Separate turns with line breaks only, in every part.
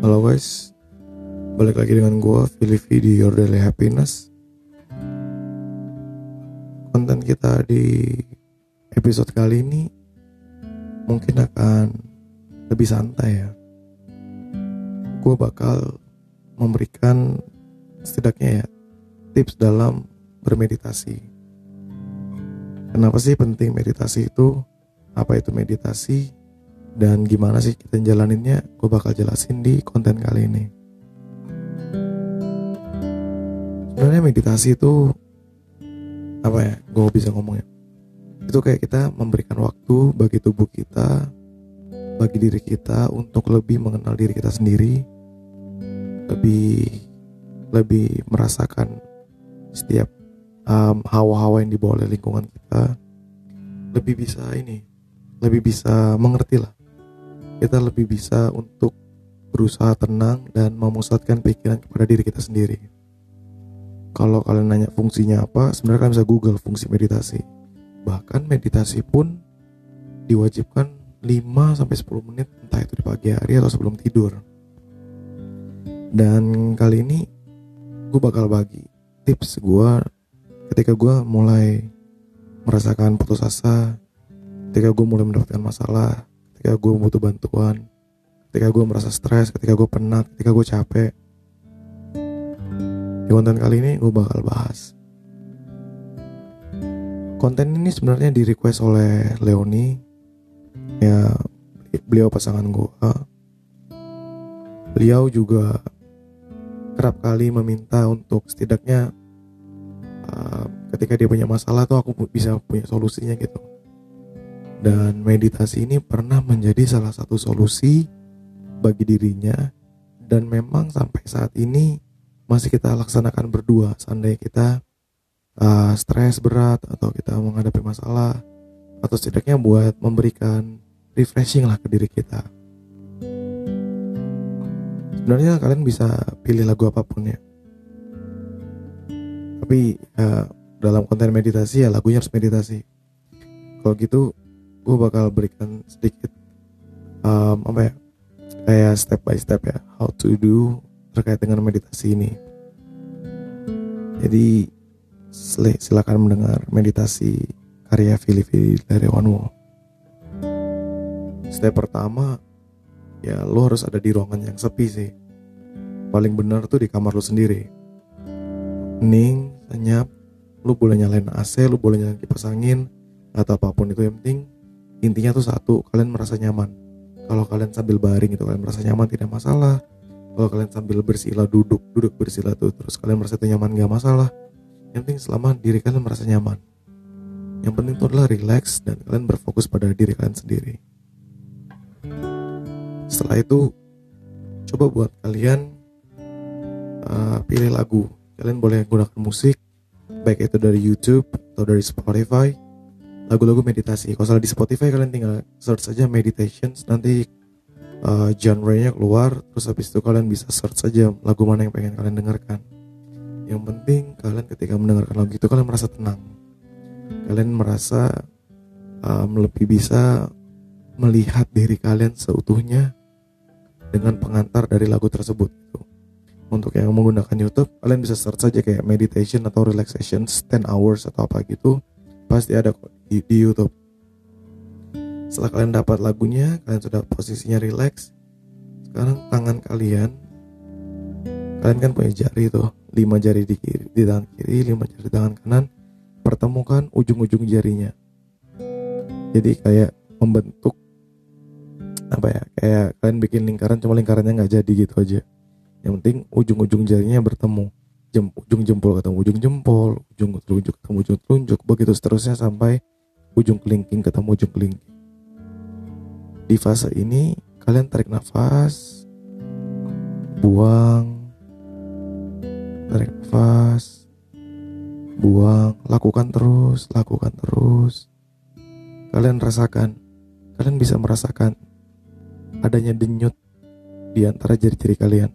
Halo guys, balik lagi dengan gue Filipi di Your Daily Happiness. Konten kita di episode kali ini mungkin akan lebih santai ya. Gue bakal memberikan setidaknya ya tips dalam bermeditasi. Kenapa sih penting meditasi itu? Apa itu meditasi? Dan gimana sih kita jalaninnya? Gue bakal jelasin di konten kali ini. Sebenarnya meditasi itu apa ya gue bisa ngomongnya itu kayak kita memberikan waktu bagi tubuh kita bagi diri kita untuk lebih mengenal diri kita sendiri lebih lebih merasakan setiap um, hawa-hawa yang dibawa oleh lingkungan kita lebih bisa ini lebih bisa mengerti lah kita lebih bisa untuk berusaha tenang dan memusatkan pikiran kepada diri kita sendiri. Kalau kalian nanya fungsinya apa, sebenarnya kalian bisa Google fungsi meditasi. Bahkan meditasi pun diwajibkan 5 sampai 10 menit entah itu di pagi hari atau sebelum tidur. Dan kali ini gue bakal bagi tips gue ketika gue mulai merasakan putus asa, ketika gue mulai mendapatkan masalah, ketika gue butuh bantuan ketika gue merasa stres ketika gue penat ketika gue capek di konten kali ini gue bakal bahas. Konten ini sebenarnya di request oleh Leoni. Ya beliau pasangan gue beliau juga kerap kali meminta untuk setidaknya uh, ketika dia punya masalah tuh aku bisa punya solusinya gitu dan meditasi ini pernah menjadi salah satu solusi bagi dirinya. Dan memang sampai saat ini masih kita laksanakan berdua. Seandainya kita uh, stres berat atau kita menghadapi masalah atau setidaknya buat memberikan refreshing lah ke diri kita. Sebenarnya kalian bisa pilih lagu apa pun ya. Tapi uh, dalam konten meditasi ya lagunya harus meditasi. Kalau gitu gue bakal berikan sedikit um, apa ya kayak step by step ya how to do terkait dengan meditasi ini. Jadi silakan mendengar meditasi karya Filipi dari Wanwo. Step pertama ya lo harus ada di ruangan yang sepi sih. Paling benar tuh di kamar lo sendiri. Hening senyap lu boleh nyalain AC lu boleh nyalain kipas angin atau apa pun itu yang penting intinya tuh satu kalian merasa nyaman. Kalau kalian sambil baring itu kalian merasa nyaman tidak masalah. Kalau kalian sambil bersila duduk duduk bersila tuh terus kalian merasa itu nyaman gak masalah. Yang penting selama diri kalian merasa nyaman. Yang penting itu adalah relax dan kalian berfokus pada diri kalian sendiri. Setelah itu coba buat kalian uh, pilih lagu. Kalian boleh gunakan musik baik itu dari YouTube atau dari Spotify lagu-lagu meditasi. Kalau salah di Spotify kalian tinggal search saja meditations nanti uh, genre-nya keluar terus habis itu kalian bisa search saja lagu mana yang pengen kalian dengarkan. Yang penting kalian ketika mendengarkan lagu itu kalian merasa tenang. Kalian merasa um, lebih bisa melihat diri kalian seutuhnya dengan pengantar dari lagu tersebut. Untuk yang menggunakan YouTube, kalian bisa search saja kayak meditation atau relaxation 10 hours atau apa gitu pasti ada kok di, di YouTube. Setelah kalian dapat lagunya, kalian sudah posisinya relax. Sekarang tangan kalian, kalian kan punya jari tuh, lima jari di kiri, di tangan kiri, lima jari di tangan kanan, pertemukan ujung-ujung jarinya. Jadi kayak membentuk apa ya, kayak kalian bikin lingkaran, cuma lingkarannya nggak jadi gitu aja. Yang penting ujung-ujung jarinya bertemu jem, ujung jempol ketemu ujung jempol, ujung telunjuk ketemu ujung telunjuk, begitu seterusnya sampai ujung kelingking ketemu ujung kelingking. Di fase ini kalian tarik nafas, buang, tarik nafas, buang, lakukan terus, lakukan terus. Kalian rasakan, kalian bisa merasakan adanya denyut di antara jari-jari kalian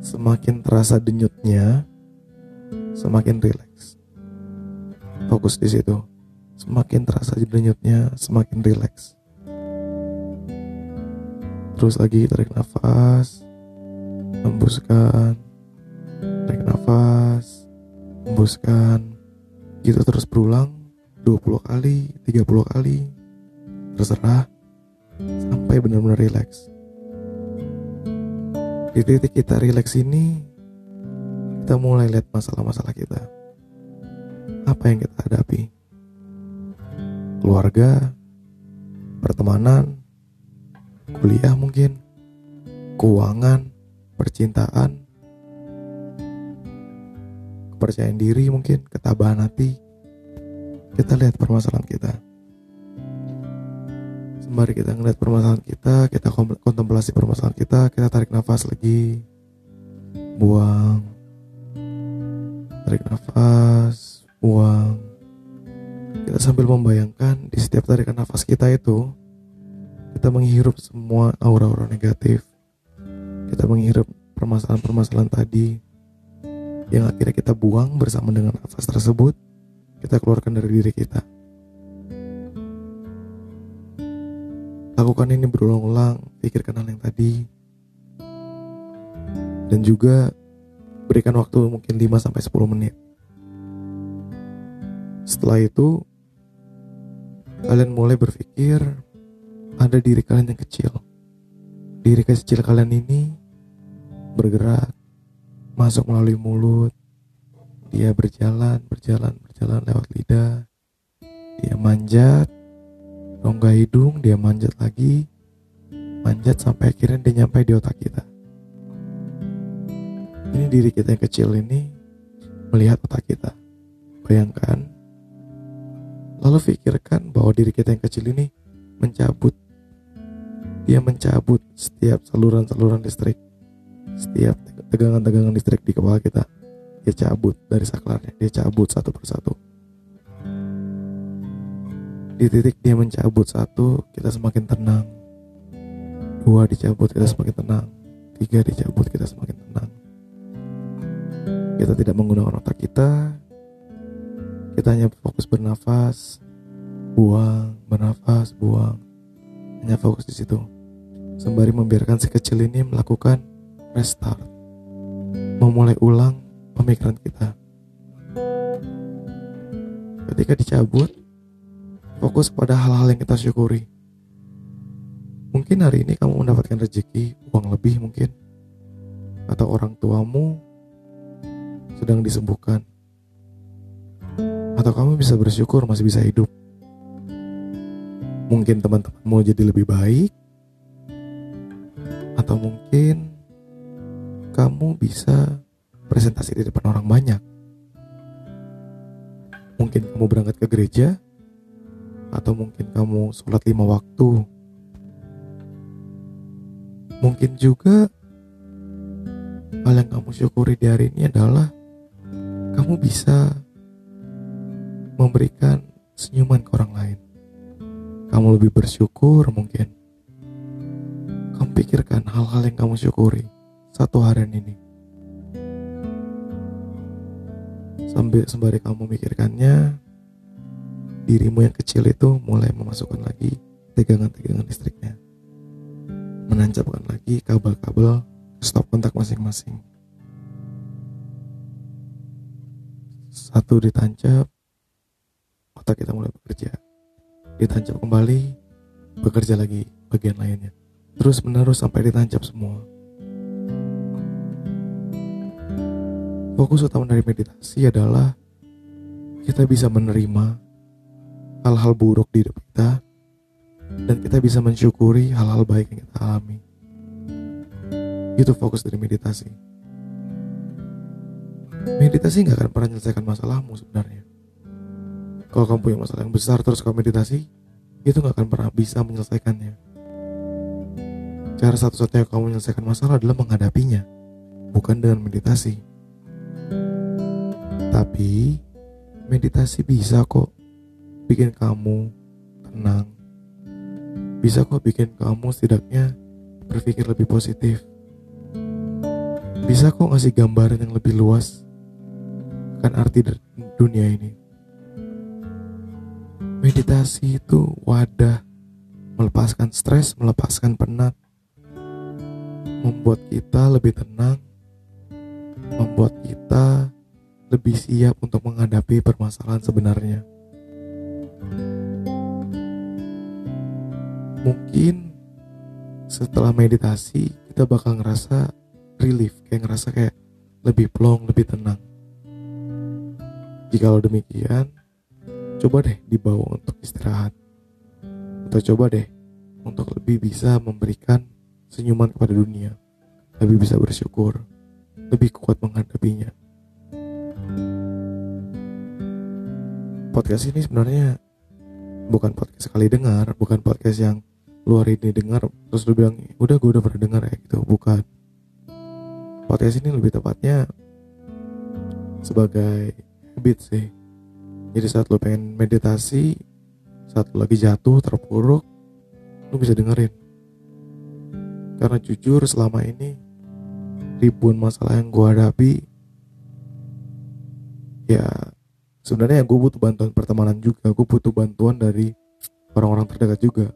semakin terasa denyutnya, semakin rileks. Fokus di situ. Semakin terasa denyutnya, semakin rileks. Terus lagi tarik nafas, hembuskan. Tarik nafas hembuskan. Gitu terus berulang 20 kali 30 kali. Terserah. Sampai benar-benar rileks di titik kita rileks ini kita mulai lihat masalah-masalah kita. Apa yang kita hadapi keluarga pertemanan kuliah mungkin keuangan percintaan kepercayaan diri mungkin, ketabahan hati. Kita lihat permasalahan kita. Sembari kita ngeliat permasalahan kita, kita kontemplasi permasalahan kita, kita tarik nafas lagi. Buang. Tarik nafas, buang. Sambil membayangkan di setiap tarikan nafas kita itu, kita menghirup semua aura-aura negatif. Kita menghirup permasalahan-permasalahan tadi yang akhirnya kita buang bersama dengan nafas tersebut kita keluarkan dari diri kita. Lakukan ini berulang-ulang pikirkan hal yang tadi. Dan juga berikan waktu mungkin 5 sampai 10 menit. Setelah itu kalian mulai berpikir ada diri kalian yang kecil diri kecil kalian ini bergerak masuk melalui mulut. Dia berjalan, berjalan, berjalan lewat lidah. Dia manjat, rongga hidung, dia manjat lagi. Manjat sampai akhirnya dia nyampe di otak kita. Ini diri kita yang kecil ini melihat otak kita. Bayangkan, lalu pikirkan bahwa diri kita yang kecil ini mencabut. Dia mencabut setiap saluran-saluran listrik. Setiap tegangan-tegangan listrik di kepala kita dia cabut dari saklarnya. Dia cabut satu persatu. Di titik dia mencabut satu kita semakin tenang. Dua dicabut kita semakin tenang. Tiga dicabut kita semakin tenang. Kita tidak menggunakan otak kita kita hanya fokus bernafas buang bernafas buang. Hanya fokus di situ. Sembari membiarkan si kecil ini melakukan restart, memulai ulang pemikiran kita. Ketika dicabut, fokus pada hal-hal yang kita syukuri. Mungkin hari ini kamu mendapatkan rezeki, uang lebih mungkin, atau orang tuamu sedang disembuhkan, atau kamu bisa bersyukur masih bisa hidup. Mungkin teman-temanmu jadi lebih baik, atau mungkin kamu bisa presentasi di depan orang banyak. Mungkin kamu berangkat ke gereja, atau mungkin kamu sholat lima waktu. Mungkin juga hal yang kamu syukuri di hari ini adalah kamu bisa memberikan senyuman ke orang lain. Kamu lebih bersyukur mungkin. Kamu pikirkan hal-hal yang kamu syukuri satu harian ini. Sambil sembari kamu memikirkannya, dirimu yang kecil itu mulai memasukkan lagi tegangan-tegangan listriknya. Menancapkan lagi kabel-kabel stop kontak masing-masing. Satu ditancap, otak kita mulai bekerja. Ditancap kembali, bekerja lagi bagian lainnya. Terus menerus sampai ditancap semua. Fokus utama dari meditasi adalah kita bisa menerima hal-hal buruk di hidup kita dan kita bisa mensyukuri hal-hal baik yang kita alami. Itu fokus dari meditasi. Meditasi nggak akan pernah menyelesaikan masalahmu sebenarnya. Kalau kamu punya masalah yang besar terus kamu meditasi, itu nggak akan pernah bisa menyelesaikannya. Cara satu-satunya kamu menyelesaikan masalah adalah menghadapinya, bukan dengan meditasi. Tapi meditasi bisa kok bikin kamu tenang. Bisa kok bikin kamu setidaknya berpikir lebih positif. Bisa kok ngasih gambaran yang lebih luas kan arti dunia ini. Meditasi itu wadah melepaskan stres, melepaskan penat, membuat kita lebih tenang, membuat kita lebih siap untuk menghadapi permasalahan sebenarnya. Mungkin setelah meditasi kita bakal ngerasa relief, kayak ngerasa kayak lebih plong, lebih tenang. Jika demikian, coba deh dibawa untuk istirahat. Atau coba deh untuk lebih bisa memberikan senyuman kepada dunia, lebih bisa bersyukur, lebih kuat menghadapinya. Podcast ini sebenarnya bukan podcast sekali dengar, bukan podcast yang luar ini dengar terus lu bilang udah gue udah pernah dengar ya gitu, bukan. Podcast ini lebih tepatnya sebagai habit sih. Jadi saat lu pengen meditasi, saat lu lagi jatuh terpuruk, lu bisa dengerin. Karena jujur selama ini ribuan masalah yang gue hadapi ya sebenarnya gue butuh bantuan pertemanan juga. Gue butuh bantuan dari orang-orang terdekat juga.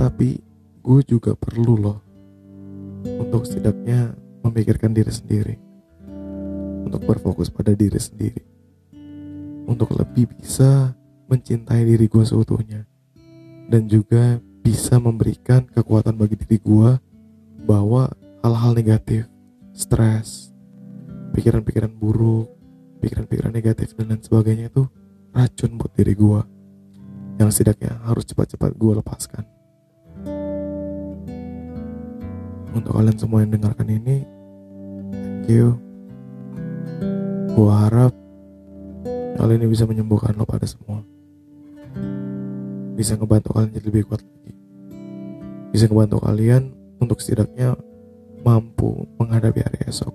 Tapi gue juga perlu loh untuk setidaknya memikirkan diri sendiri. Untuk berfokus pada diri sendiri untuk lebih bisa mencintai diri gue seutuhnya dan juga bisa memberikan kekuatan bagi diri gue bahwa hal-hal negatif, stres, pikiran-pikiran buruk, pikiran-pikiran negatif dan lain sebagainya itu racun buat diri gue yang setidaknya harus cepat-cepat gue lepaskan. Untuk kalian semua yang dengarkan ini, thank you. Gue harap hal ini bisa menyembuhkan lo pada semua. Bisa ngebantu kalian jadi lebih kuat lagi bisa membantu kalian untuk setidaknya mampu menghadapi hari esok.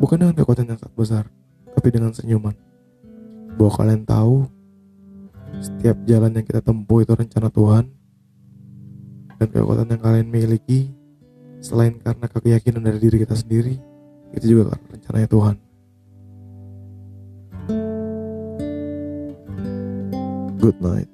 Bukan dengan kekuatan yang sangat besar, tapi dengan senyuman. Bahwa kalian tahu setiap jalan yang kita tempuh itu rencana Tuhan dan kekuatan yang kalian miliki selain karena keyakinan dari diri kita sendiri itu juga karena rencananya Tuhan. Good night.